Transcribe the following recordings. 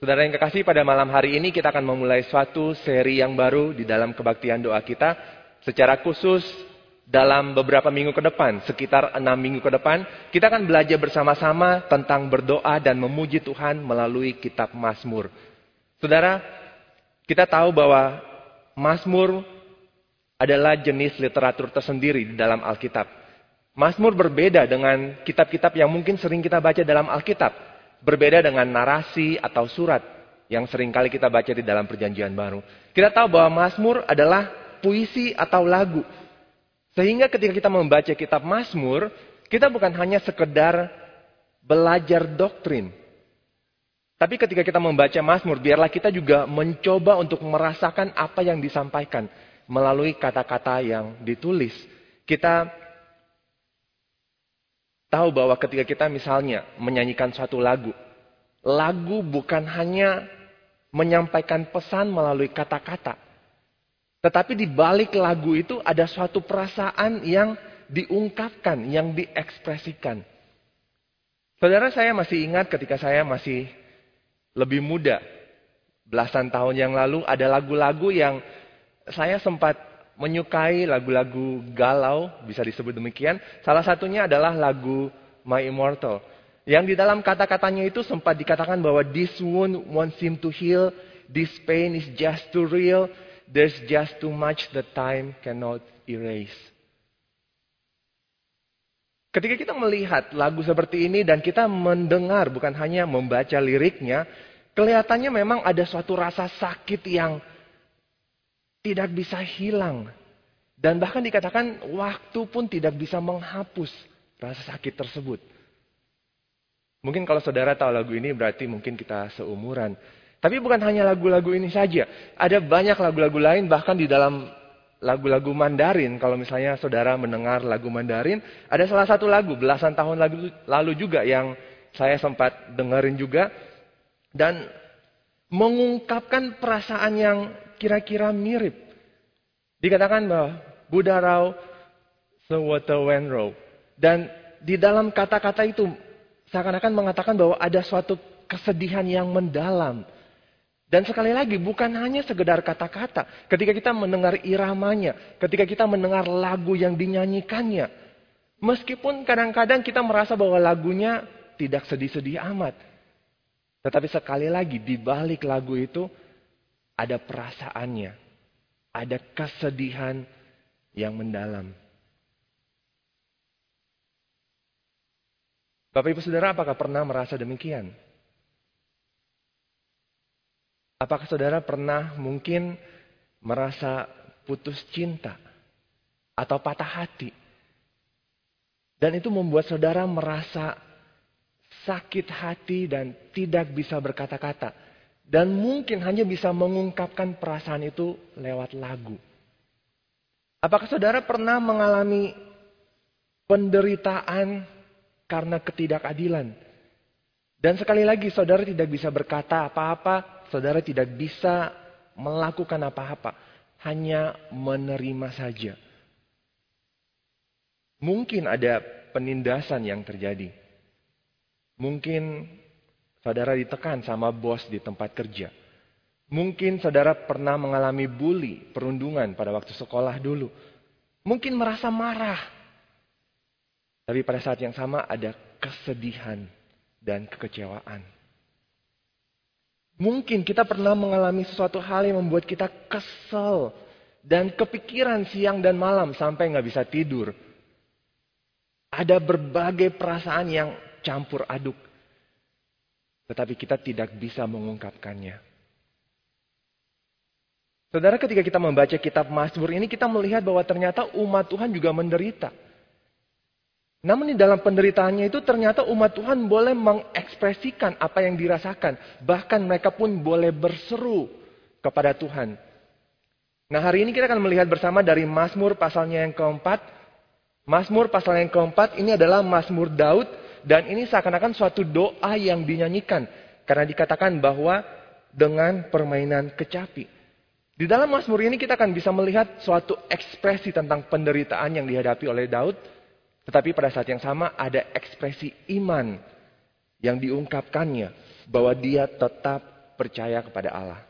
Saudara yang kekasih, pada malam hari ini kita akan memulai suatu seri yang baru di dalam kebaktian doa kita. Secara khusus dalam beberapa minggu ke depan, sekitar enam minggu ke depan, kita akan belajar bersama-sama tentang berdoa dan memuji Tuhan melalui kitab Mazmur. Saudara, kita tahu bahwa Mazmur adalah jenis literatur tersendiri di dalam Alkitab. Mazmur berbeda dengan kitab-kitab yang mungkin sering kita baca dalam Alkitab. Berbeda dengan narasi atau surat yang sering kali kita baca di dalam perjanjian baru. Kita tahu bahwa Mazmur adalah puisi atau lagu. Sehingga ketika kita membaca kitab Mazmur, kita bukan hanya sekedar belajar doktrin. Tapi ketika kita membaca Mazmur, biarlah kita juga mencoba untuk merasakan apa yang disampaikan melalui kata-kata yang ditulis. Kita tahu bahwa ketika kita misalnya menyanyikan suatu lagu, lagu bukan hanya menyampaikan pesan melalui kata-kata, tetapi di balik lagu itu ada suatu perasaan yang diungkapkan, yang diekspresikan. Saudara saya masih ingat ketika saya masih lebih muda, belasan tahun yang lalu ada lagu-lagu yang saya sempat menyukai lagu-lagu galau, bisa disebut demikian. Salah satunya adalah lagu My Immortal. Yang di dalam kata-katanya itu sempat dikatakan bahwa this wound won't seem to heal, this pain is just too real, there's just too much that time cannot erase. Ketika kita melihat lagu seperti ini dan kita mendengar bukan hanya membaca liriknya, kelihatannya memang ada suatu rasa sakit yang tidak bisa hilang. Dan bahkan dikatakan waktu pun tidak bisa menghapus rasa sakit tersebut. Mungkin kalau saudara tahu lagu ini berarti mungkin kita seumuran. Tapi bukan hanya lagu-lagu ini saja. Ada banyak lagu-lagu lain bahkan di dalam lagu-lagu Mandarin. Kalau misalnya saudara mendengar lagu Mandarin. Ada salah satu lagu belasan tahun lalu, juga yang saya sempat dengerin juga. Dan mengungkapkan perasaan yang kira-kira mirip. Dikatakan bahwa Buddha Rao Sewata Wenro. Dan di dalam kata-kata itu seakan-akan mengatakan bahwa ada suatu kesedihan yang mendalam. Dan sekali lagi bukan hanya sekedar kata-kata. Ketika kita mendengar iramanya, ketika kita mendengar lagu yang dinyanyikannya. Meskipun kadang-kadang kita merasa bahwa lagunya tidak sedih-sedih amat. Tetapi sekali lagi di balik lagu itu ada perasaannya, ada kesedihan yang mendalam. Bapak Ibu Saudara, apakah pernah merasa demikian? Apakah saudara pernah mungkin merasa putus cinta atau patah hati? Dan itu membuat saudara merasa sakit hati dan tidak bisa berkata-kata. Dan mungkin hanya bisa mengungkapkan perasaan itu lewat lagu. Apakah saudara pernah mengalami penderitaan karena ketidakadilan? Dan sekali lagi saudara tidak bisa berkata apa-apa, saudara tidak bisa melakukan apa-apa, hanya menerima saja. Mungkin ada penindasan yang terjadi. Mungkin Saudara ditekan sama bos di tempat kerja. Mungkin saudara pernah mengalami bully, perundungan pada waktu sekolah dulu. Mungkin merasa marah. Tapi pada saat yang sama ada kesedihan dan kekecewaan. Mungkin kita pernah mengalami sesuatu hal yang membuat kita kesel dan kepikiran siang dan malam sampai nggak bisa tidur. Ada berbagai perasaan yang campur aduk tetapi kita tidak bisa mengungkapkannya. Saudara, ketika kita membaca kitab Mazmur ini, kita melihat bahwa ternyata umat Tuhan juga menderita. Namun di dalam penderitaannya itu ternyata umat Tuhan boleh mengekspresikan apa yang dirasakan. Bahkan mereka pun boleh berseru kepada Tuhan. Nah hari ini kita akan melihat bersama dari Mazmur pasalnya yang keempat. Mazmur pasal yang keempat ini adalah Mazmur Daud dan ini seakan-akan suatu doa yang dinyanyikan. Karena dikatakan bahwa dengan permainan kecapi. Di dalam Mazmur ini kita akan bisa melihat suatu ekspresi tentang penderitaan yang dihadapi oleh Daud. Tetapi pada saat yang sama ada ekspresi iman yang diungkapkannya. Bahwa dia tetap percaya kepada Allah.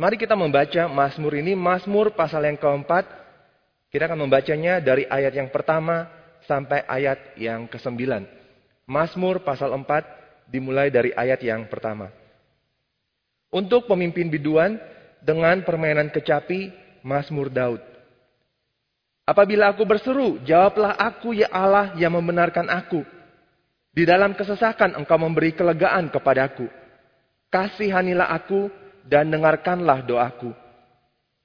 Mari kita membaca Mazmur ini, Mazmur pasal yang keempat. Kita akan membacanya dari ayat yang pertama sampai ayat yang kesembilan. Mazmur pasal 4 dimulai dari ayat yang pertama. Untuk pemimpin biduan dengan permainan kecapi, Mazmur Daud. Apabila aku berseru, jawablah aku ya Allah yang membenarkan aku. Di dalam kesesakan engkau memberi kelegaan kepadaku. Kasihanilah aku dan dengarkanlah doaku.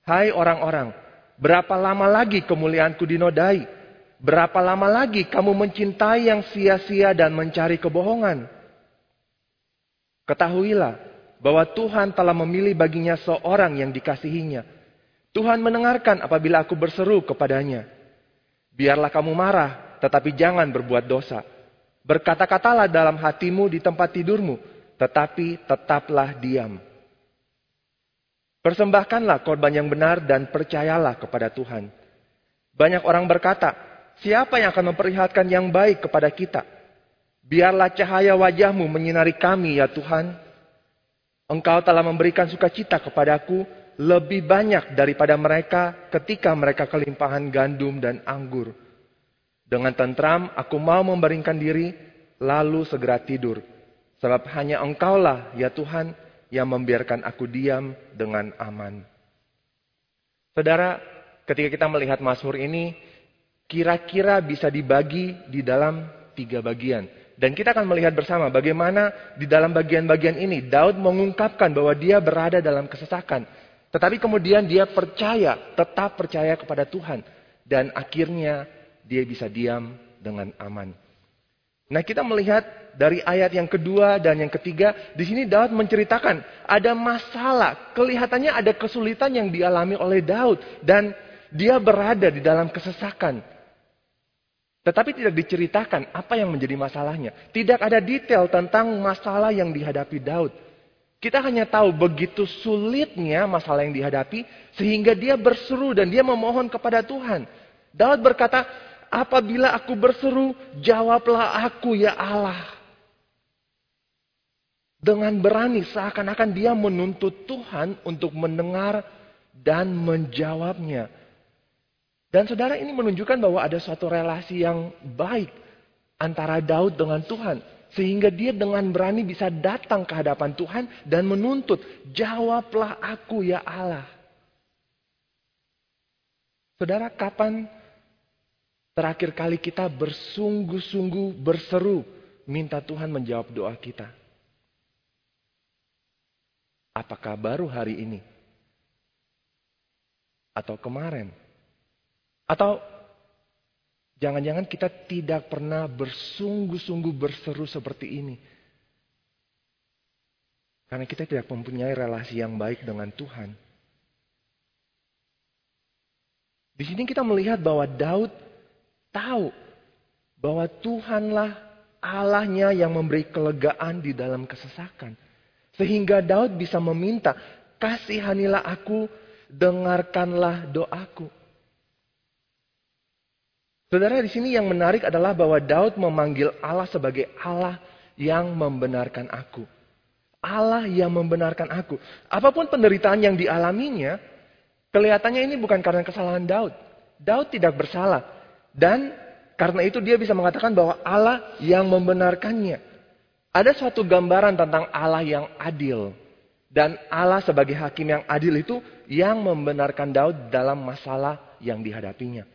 Hai orang-orang, berapa lama lagi kemuliaanku dinodai? Berapa lama lagi kamu mencintai yang sia-sia dan mencari kebohongan? Ketahuilah bahwa Tuhan telah memilih baginya seorang yang dikasihinya. Tuhan mendengarkan apabila aku berseru kepadanya. Biarlah kamu marah, tetapi jangan berbuat dosa. Berkata-katalah dalam hatimu di tempat tidurmu, tetapi tetaplah diam. Persembahkanlah korban yang benar dan percayalah kepada Tuhan. Banyak orang berkata, siapa yang akan memperlihatkan yang baik kepada kita? Biarlah cahaya wajahmu menyinari kami ya Tuhan. Engkau telah memberikan sukacita kepadaku lebih banyak daripada mereka ketika mereka kelimpahan gandum dan anggur. Dengan tentram aku mau membaringkan diri, lalu segera tidur. Sebab hanya engkaulah ya Tuhan yang membiarkan aku diam dengan aman. Saudara, ketika kita melihat Mazmur ini, kira-kira bisa dibagi di dalam tiga bagian. Dan kita akan melihat bersama bagaimana di dalam bagian-bagian ini Daud mengungkapkan bahwa dia berada dalam kesesakan. Tetapi kemudian dia percaya, tetap percaya kepada Tuhan. Dan akhirnya dia bisa diam dengan aman. Nah, kita melihat dari ayat yang kedua dan yang ketiga, di sini Daud menceritakan ada masalah, kelihatannya ada kesulitan yang dialami oleh Daud dan dia berada di dalam kesesakan. Tetapi tidak diceritakan apa yang menjadi masalahnya. Tidak ada detail tentang masalah yang dihadapi Daud. Kita hanya tahu begitu sulitnya masalah yang dihadapi sehingga dia berseru dan dia memohon kepada Tuhan. Daud berkata, Apabila aku berseru, jawablah aku ya Allah. Dengan berani seakan-akan dia menuntut Tuhan untuk mendengar dan menjawabnya. Dan saudara ini menunjukkan bahwa ada suatu relasi yang baik antara Daud dengan Tuhan. Sehingga dia dengan berani bisa datang ke hadapan Tuhan dan menuntut, jawablah aku ya Allah. Saudara, kapan Terakhir kali kita bersungguh-sungguh berseru minta Tuhan menjawab doa kita. Apakah baru hari ini? Atau kemarin? Atau jangan-jangan kita tidak pernah bersungguh-sungguh berseru seperti ini? Karena kita tidak mempunyai relasi yang baik dengan Tuhan. Di sini kita melihat bahwa Daud tahu bahwa Tuhanlah Allahnya yang memberi kelegaan di dalam kesesakan. Sehingga Daud bisa meminta, kasihanilah aku, dengarkanlah doaku. Saudara di sini yang menarik adalah bahwa Daud memanggil Allah sebagai Allah yang membenarkan aku. Allah yang membenarkan aku. Apa pun penderitaan yang dialaminya, kelihatannya ini bukan karena kesalahan Daud. Daud tidak bersalah. Dan karena itu dia bisa mengatakan bahwa Allah yang membenarkannya. Ada suatu gambaran tentang Allah yang adil. Dan Allah sebagai hakim yang adil itu yang membenarkan Daud dalam masalah yang dihadapinya.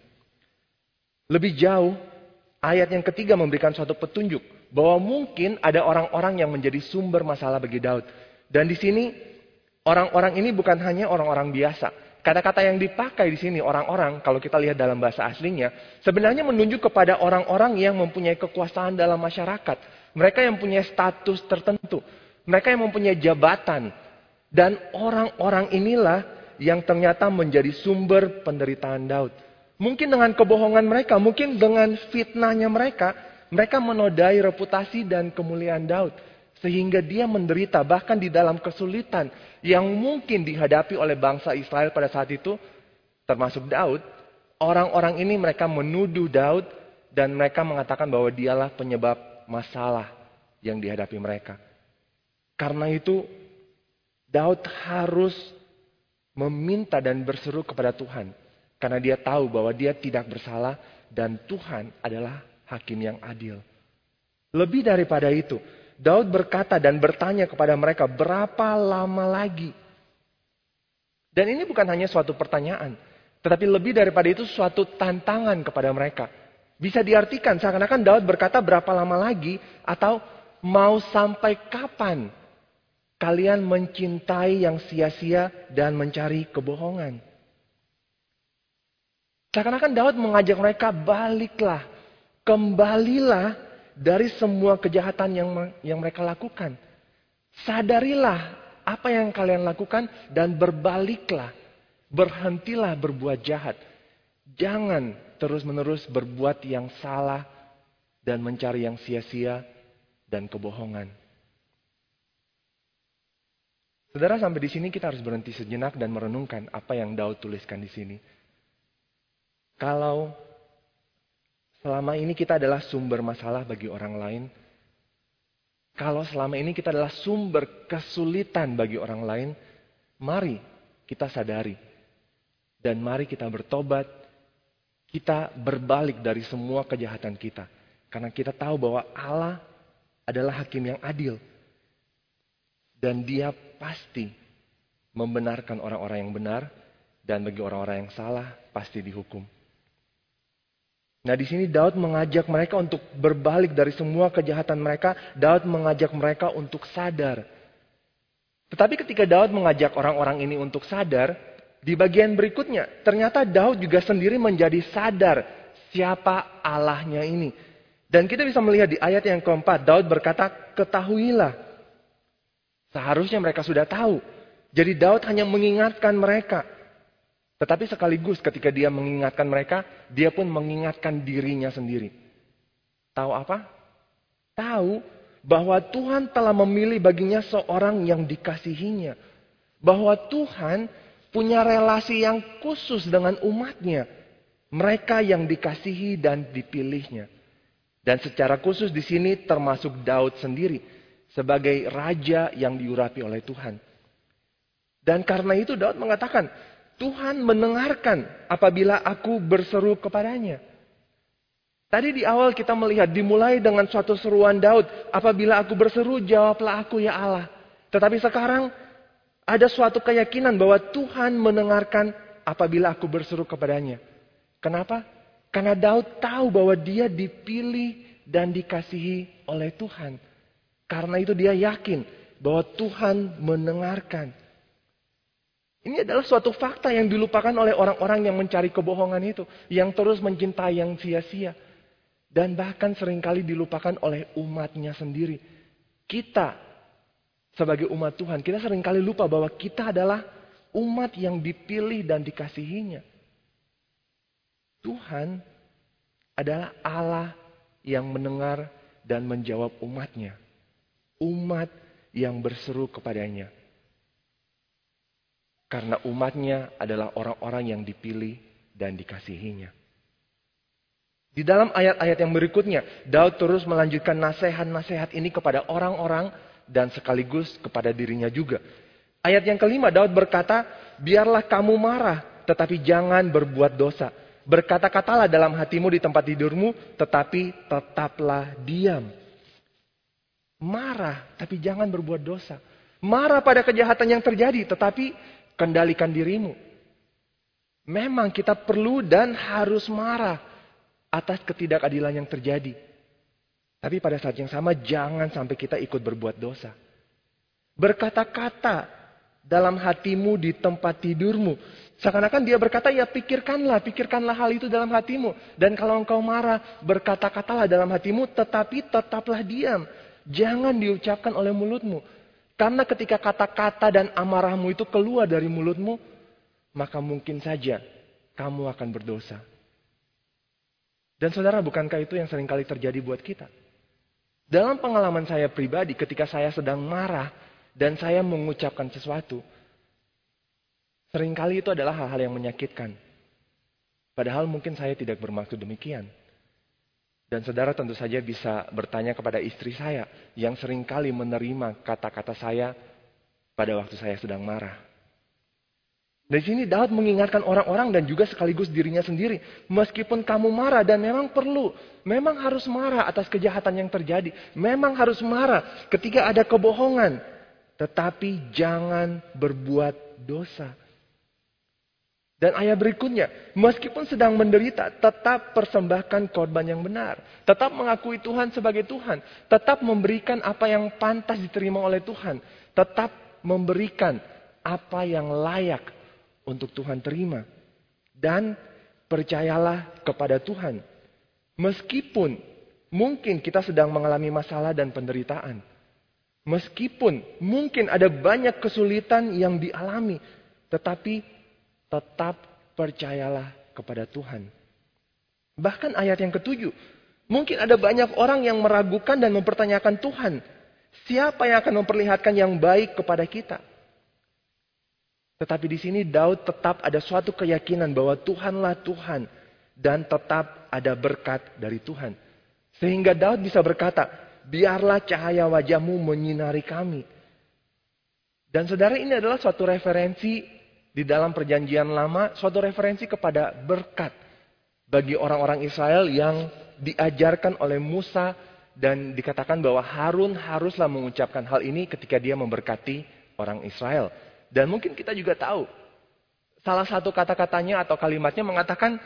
Lebih jauh, ayat yang ketiga memberikan suatu petunjuk bahwa mungkin ada orang-orang yang menjadi sumber masalah bagi Daud. Dan di sini orang-orang ini bukan hanya orang-orang biasa, Kata-kata yang dipakai di sini orang-orang, kalau kita lihat dalam bahasa aslinya, sebenarnya menunjuk kepada orang-orang yang mempunyai kekuasaan dalam masyarakat. Mereka yang punya status tertentu. Mereka yang mempunyai jabatan. Dan orang-orang inilah yang ternyata menjadi sumber penderitaan Daud. Mungkin dengan kebohongan mereka, mungkin dengan fitnahnya mereka, mereka menodai reputasi dan kemuliaan Daud. Sehingga dia menderita bahkan di dalam kesulitan yang mungkin dihadapi oleh bangsa Israel pada saat itu. Termasuk Daud. Orang-orang ini mereka menuduh Daud dan mereka mengatakan bahwa dialah penyebab masalah yang dihadapi mereka. Karena itu Daud harus meminta dan berseru kepada Tuhan. Karena dia tahu bahwa dia tidak bersalah dan Tuhan adalah hakim yang adil. Lebih daripada itu, Daud berkata dan bertanya kepada mereka, berapa lama lagi? Dan ini bukan hanya suatu pertanyaan, tetapi lebih daripada itu suatu tantangan kepada mereka. Bisa diartikan seakan-akan Daud berkata berapa lama lagi atau mau sampai kapan kalian mencintai yang sia-sia dan mencari kebohongan. Seakan-akan Daud mengajak mereka baliklah, kembalilah dari semua kejahatan yang yang mereka lakukan. Sadarilah apa yang kalian lakukan dan berbaliklah. Berhentilah berbuat jahat. Jangan terus-menerus berbuat yang salah dan mencari yang sia-sia dan kebohongan. Saudara sampai di sini kita harus berhenti sejenak dan merenungkan apa yang Daud tuliskan di sini. Kalau selama ini kita adalah sumber masalah bagi orang lain, kalau selama ini kita adalah sumber kesulitan bagi orang lain, mari kita sadari dan mari kita bertobat kita berbalik dari semua kejahatan kita. Karena kita tahu bahwa Allah adalah hakim yang adil. Dan dia pasti membenarkan orang-orang yang benar. Dan bagi orang-orang yang salah pasti dihukum. Nah di sini Daud mengajak mereka untuk berbalik dari semua kejahatan mereka. Daud mengajak mereka untuk sadar. Tetapi ketika Daud mengajak orang-orang ini untuk sadar, di bagian berikutnya, ternyata Daud juga sendiri menjadi sadar siapa Allahnya ini. Dan kita bisa melihat di ayat yang keempat, Daud berkata, ketahuilah. Seharusnya mereka sudah tahu. Jadi Daud hanya mengingatkan mereka. Tetapi sekaligus ketika dia mengingatkan mereka, dia pun mengingatkan dirinya sendiri. Tahu apa? Tahu bahwa Tuhan telah memilih baginya seorang yang dikasihinya. Bahwa Tuhan punya relasi yang khusus dengan umatnya. Mereka yang dikasihi dan dipilihnya. Dan secara khusus di sini termasuk Daud sendiri sebagai raja yang diurapi oleh Tuhan. Dan karena itu Daud mengatakan, Tuhan mendengarkan apabila aku berseru kepadanya. Tadi di awal kita melihat dimulai dengan suatu seruan Daud, apabila aku berseru jawablah aku ya Allah. Tetapi sekarang ada suatu keyakinan bahwa Tuhan mendengarkan apabila aku berseru kepadanya. Kenapa? Karena Daud tahu bahwa dia dipilih dan dikasihi oleh Tuhan. Karena itu dia yakin bahwa Tuhan mendengarkan. Ini adalah suatu fakta yang dilupakan oleh orang-orang yang mencari kebohongan itu. Yang terus mencintai yang sia-sia. Dan bahkan sering kali dilupakan oleh umatnya sendiri. Kita sebagai umat Tuhan, kita sering kali lupa bahwa kita adalah umat yang dipilih dan dikasihinya. Tuhan adalah Allah yang mendengar dan menjawab umatnya. Umat yang berseru kepadanya. Karena umatnya adalah orang-orang yang dipilih dan dikasihinya. Di dalam ayat-ayat yang berikutnya, Daud terus melanjutkan nasihat-nasihat ini kepada orang-orang dan sekaligus kepada dirinya juga. Ayat yang kelima Daud berkata, biarlah kamu marah tetapi jangan berbuat dosa. Berkata-katalah dalam hatimu di tempat tidurmu tetapi tetaplah diam. Marah tapi jangan berbuat dosa. Marah pada kejahatan yang terjadi tetapi kendalikan dirimu. Memang kita perlu dan harus marah atas ketidakadilan yang terjadi. Tapi pada saat yang sama jangan sampai kita ikut berbuat dosa. Berkata-kata dalam hatimu di tempat tidurmu. Seakan-akan dia berkata, ya pikirkanlah, pikirkanlah hal itu dalam hatimu. Dan kalau engkau marah, berkata-katalah dalam hatimu, tetapi tetaplah diam. Jangan diucapkan oleh mulutmu. Karena ketika kata-kata dan amarahmu itu keluar dari mulutmu, maka mungkin saja kamu akan berdosa. Dan saudara, bukankah itu yang sering kali terjadi buat kita? Dalam pengalaman saya pribadi ketika saya sedang marah dan saya mengucapkan sesuatu, sering kali itu adalah hal-hal yang menyakitkan. Padahal mungkin saya tidak bermaksud demikian. Dan saudara tentu saja bisa bertanya kepada istri saya yang sering kali menerima kata-kata saya, pada waktu saya sedang marah. Dari sini Daud mengingatkan orang-orang dan juga sekaligus dirinya sendiri. Meskipun kamu marah dan memang perlu. Memang harus marah atas kejahatan yang terjadi. Memang harus marah ketika ada kebohongan. Tetapi jangan berbuat dosa. Dan ayat berikutnya, meskipun sedang menderita, tetap persembahkan korban yang benar. Tetap mengakui Tuhan sebagai Tuhan. Tetap memberikan apa yang pantas diterima oleh Tuhan. Tetap memberikan apa yang layak untuk Tuhan terima. Dan percayalah kepada Tuhan. Meskipun mungkin kita sedang mengalami masalah dan penderitaan. Meskipun mungkin ada banyak kesulitan yang dialami. Tetapi tetap percayalah kepada Tuhan. Bahkan ayat yang ketujuh, mungkin ada banyak orang yang meragukan dan mempertanyakan Tuhan. Siapa yang akan memperlihatkan yang baik kepada kita? Tetapi di sini Daud tetap ada suatu keyakinan bahwa Tuhanlah Tuhan dan tetap ada berkat dari Tuhan. Sehingga Daud bisa berkata, biarlah cahaya wajahmu menyinari kami. Dan saudara ini adalah suatu referensi di dalam perjanjian lama suatu referensi kepada berkat bagi orang-orang Israel yang diajarkan oleh Musa dan dikatakan bahwa Harun haruslah mengucapkan hal ini ketika dia memberkati orang Israel. Dan mungkin kita juga tahu salah satu kata-katanya atau kalimatnya mengatakan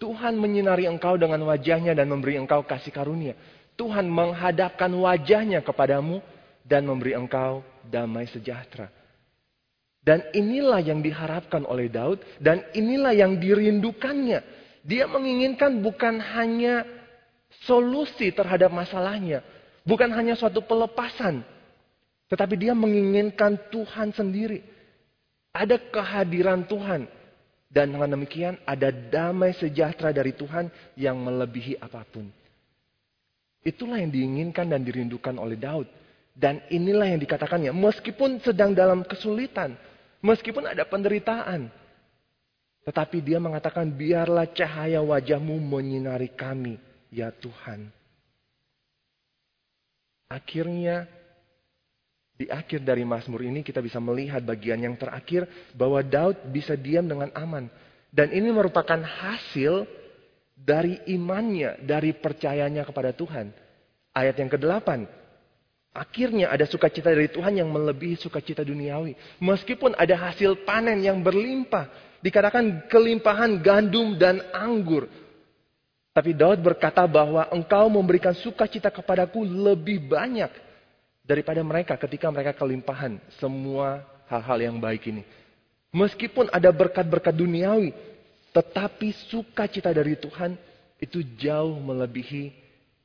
Tuhan menyinari engkau dengan wajahnya dan memberi engkau kasih karunia. Tuhan menghadapkan wajahnya kepadamu dan memberi engkau damai sejahtera. Dan inilah yang diharapkan oleh Daud dan inilah yang dirindukannya. Dia menginginkan bukan hanya solusi terhadap masalahnya, bukan hanya suatu pelepasan, tetapi dia menginginkan Tuhan sendiri. Ada kehadiran Tuhan dan dengan demikian ada damai sejahtera dari Tuhan yang melebihi apa pun. Itulah yang diinginkan dan dirindukan oleh Daud. Dan inilah yang dikatakannya, meskipun sedang dalam kesulitan, Meskipun ada penderitaan. Tetapi dia mengatakan biarlah cahaya wajahmu menyinari kami ya Tuhan. Akhirnya di akhir dari Mazmur ini kita bisa melihat bagian yang terakhir bahwa Daud bisa diam dengan aman. Dan ini merupakan hasil dari imannya, dari percayanya kepada Tuhan. Ayat yang ke-8, Akhirnya ada sukacita dari Tuhan yang melebihi sukacita duniawi. Meskipun ada hasil panen yang berlimpah. Dikatakan kelimpahan gandum dan anggur. Tapi Daud berkata bahwa engkau memberikan sukacita kepadaku lebih banyak daripada mereka ketika mereka kelimpahan semua hal-hal yang baik ini. Meskipun ada berkat-berkat duniawi, tetapi sukacita dari Tuhan itu jauh melebihi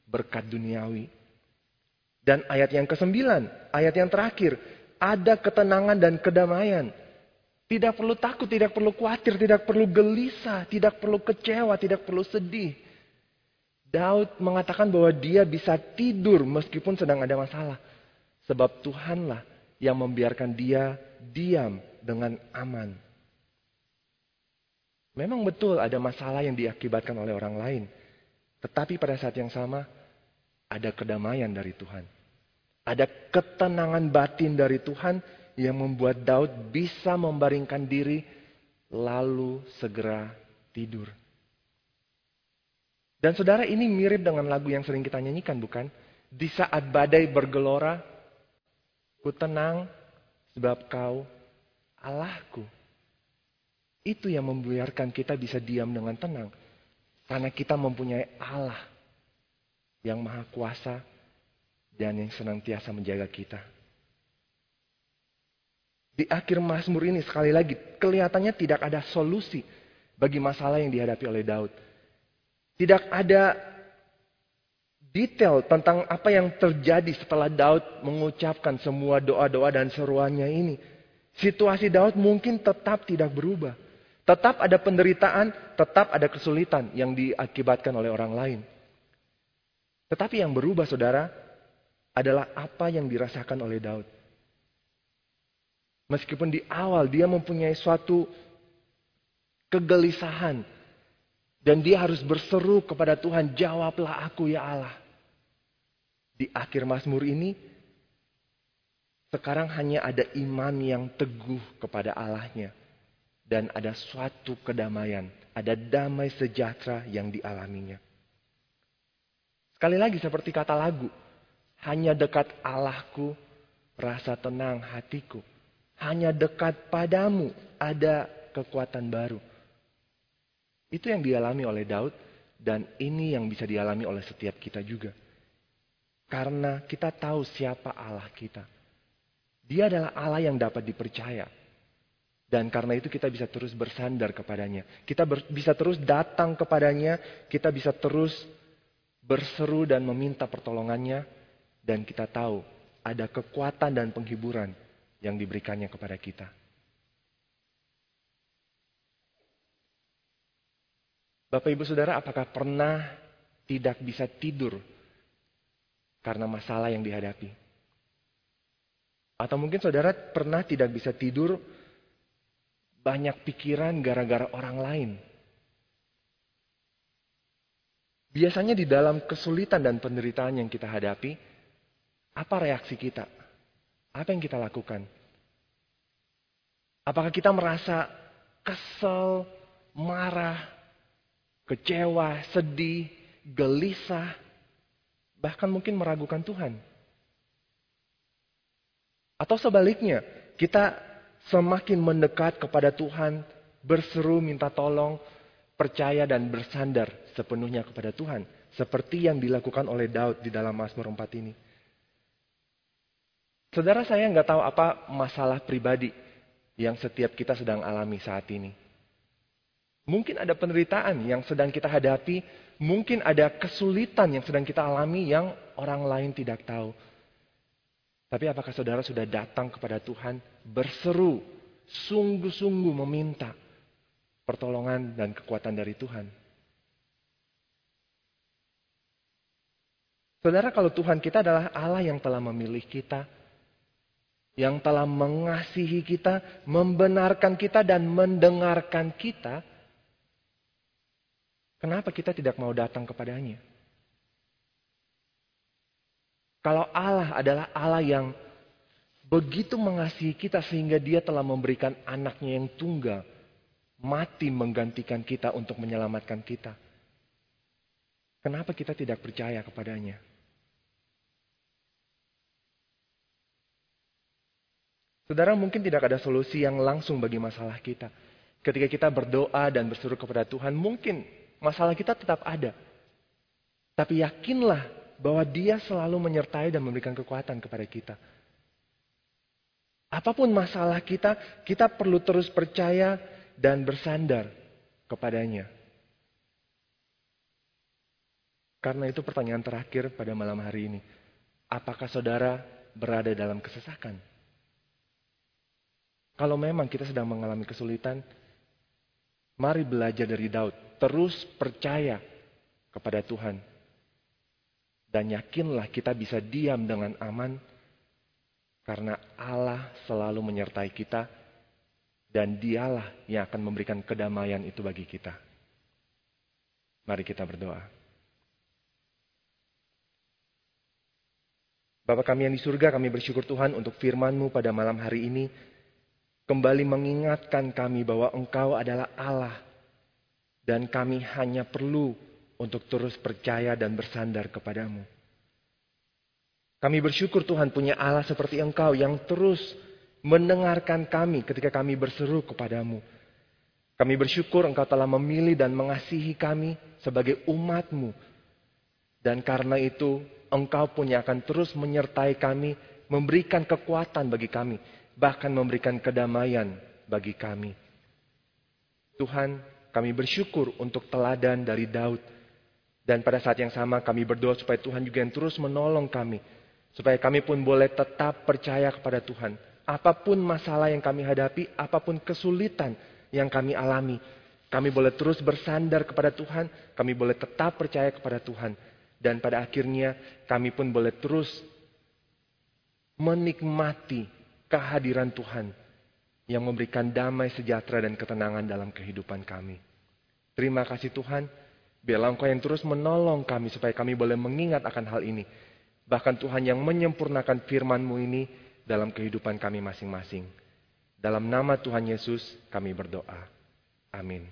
berkat duniawi. Dan ayat yang kesembilan, ayat yang terakhir, ada ketenangan dan kedamaian. Tidak perlu takut, tidak perlu khawatir, tidak perlu gelisah, tidak perlu kecewa, tidak perlu sedih. Daud mengatakan bahwa dia bisa tidur meskipun sedang ada masalah. Sebab Tuhanlah yang membiarkan dia diam dengan aman. Memang betul ada masalah yang diakibatkan oleh orang lain. Tetapi pada saat yang sama ada kedamaian dari Tuhan. Ada ketenangan batin dari Tuhan yang membuat Daud bisa membaringkan diri lalu segera tidur. Dan saudara ini mirip dengan lagu yang sering kita nyanyikan bukan? Di saat badai bergelora, ku tenang sebab kau Allahku. Itu yang membiarkan kita bisa diam dengan tenang. Karena kita mempunyai Allah yang maha kuasa dan yang senantiasa menjaga kita. Di akhir Mazmur ini sekali lagi kelihatannya tidak ada solusi bagi masalah yang dihadapi oleh Daud. Tidak ada detail tentang apa yang terjadi setelah Daud mengucapkan semua doa-doa dan seruannya ini. Situasi Daud mungkin tetap tidak berubah. Tetap ada penderitaan, tetap ada kesulitan yang diakibatkan oleh orang lain. Tetapi yang berubah saudara, adalah apa yang dirasakan oleh Daud. Meskipun di awal dia mempunyai suatu kegelisahan. Dan dia harus berseru kepada Tuhan, jawablah aku ya Allah. Di akhir Mazmur ini, Sekarang hanya ada iman yang teguh kepada Allahnya. Dan ada suatu kedamaian. Ada damai sejahtera yang dialaminya. Sekali lagi seperti kata lagu. Hanya dekat Allahku, rasa tenang hatiku. Hanya dekat padamu ada kekuatan baru. Itu yang dialami oleh Daud dan ini yang bisa dialami oleh setiap kita juga. Karena kita tahu siapa Allah kita. Dia adalah Allah yang dapat dipercaya. Dan karena itu kita bisa terus bersandar kepadanya. Kita ber, bisa terus datang kepadanya. Kita bisa terus berseru dan meminta pertolongannya. Dan kita tahu ada kekuatan dan penghiburan yang diberikannya kepada kita. Bapak ibu saudara apakah pernah tidak bisa tidur karena masalah yang dihadapi? Atau mungkin saudara pernah tidak bisa tidur banyak pikiran gara-gara orang lain. Biasanya di dalam kesulitan dan penderitaan yang kita hadapi, apa reaksi kita? Apa yang kita lakukan? Apakah kita merasa kesel, marah, kecewa, sedih, gelisah, bahkan mungkin meragukan Tuhan? Atau sebaliknya, kita semakin mendekat kepada Tuhan, berseru minta tolong, percaya dan bersandar sepenuhnya kepada Tuhan. Seperti yang dilakukan oleh Daud di dalam Mazmur 4 ini. Saudara saya nggak tahu apa masalah pribadi yang setiap kita sedang alami saat ini. Mungkin ada penderitaan yang sedang kita hadapi, mungkin ada kesulitan yang sedang kita alami yang orang lain tidak tahu. Tapi apakah saudara sudah datang kepada Tuhan berseru, sungguh-sungguh meminta pertolongan dan kekuatan dari Tuhan? Saudara, kalau Tuhan kita adalah Allah yang telah memilih kita, yang telah mengasihi kita, membenarkan kita, dan mendengarkan kita, kenapa kita tidak mau datang kepadanya? Kalau Allah adalah Allah yang begitu mengasihi kita sehingga dia telah memberikan anaknya yang tunggal. Mati menggantikan kita untuk menyelamatkan kita. Kenapa kita tidak percaya kepadanya? Saudara mungkin tidak ada solusi yang langsung bagi masalah kita. Ketika kita berdoa dan bersuruh kepada Tuhan, mungkin masalah kita tetap ada. Tapi yakinlah bahwa dia selalu menyertai dan memberikan kekuatan kepada kita. Apa pun masalah kita, kita perlu terus percaya dan bersandar kepadanya. Karena itu pertanyaan terakhir pada malam hari ini. Apakah saudara berada dalam kesesakan? Kalau memang kita sedang mengalami kesulitan, mari belajar dari Daud. Terus percaya kepada Tuhan dan yakinlah kita bisa diam dengan aman karena Allah selalu menyertai kita dan dialah yang akan memberikan kedamaian itu bagi kita. Mari kita berdoa. Bapak kami yang di surga, kami bersyukur Tuhan untuk firman-Mu pada malam hari ini. Kembali mengingatkan kami bahwa Engkau adalah Allah. Dan kami hanya perlu untuk terus percaya dan bersandar kepadamu. Kami bersyukur Tuhan punya Allah seperti Engkau yang terus mendengarkan kami ketika kami berseru kepadamu. Kami bersyukur Engkau telah memilih dan mengasihi kami sebagai umatmu. Dan karena itu Engkau punya akan terus menyertai kami, memberikan kekuatan bagi kami, bahkan memberikan kedamaian bagi kami. Tuhan, kami bersyukur untuk teladan dari Daud dan pada saat yang sama kami berdoa supaya Tuhan juga yang terus menolong kami. Supaya kami pun boleh tetap percaya kepada Tuhan. Apa pun masalah yang kami hadapi, apa pun kesulitan yang kami alami. Kami boleh terus bersandar kepada Tuhan. Kami boleh tetap percaya kepada Tuhan. Dan pada akhirnya kami pun boleh terus menikmati kehadiran Tuhan. Yang memberikan damai sejahtera dan ketenangan dalam kehidupan kami. Terima kasih Tuhan. Biarlah engkau yang terus menolong kami supaya kami boleh mengingat akan hal ini. Bahkan Tuhan yang menyempurnakan firman-Mu ini dalam kehidupan kami masing-masing. Dalam nama Tuhan Yesus kami berdoa. Amin.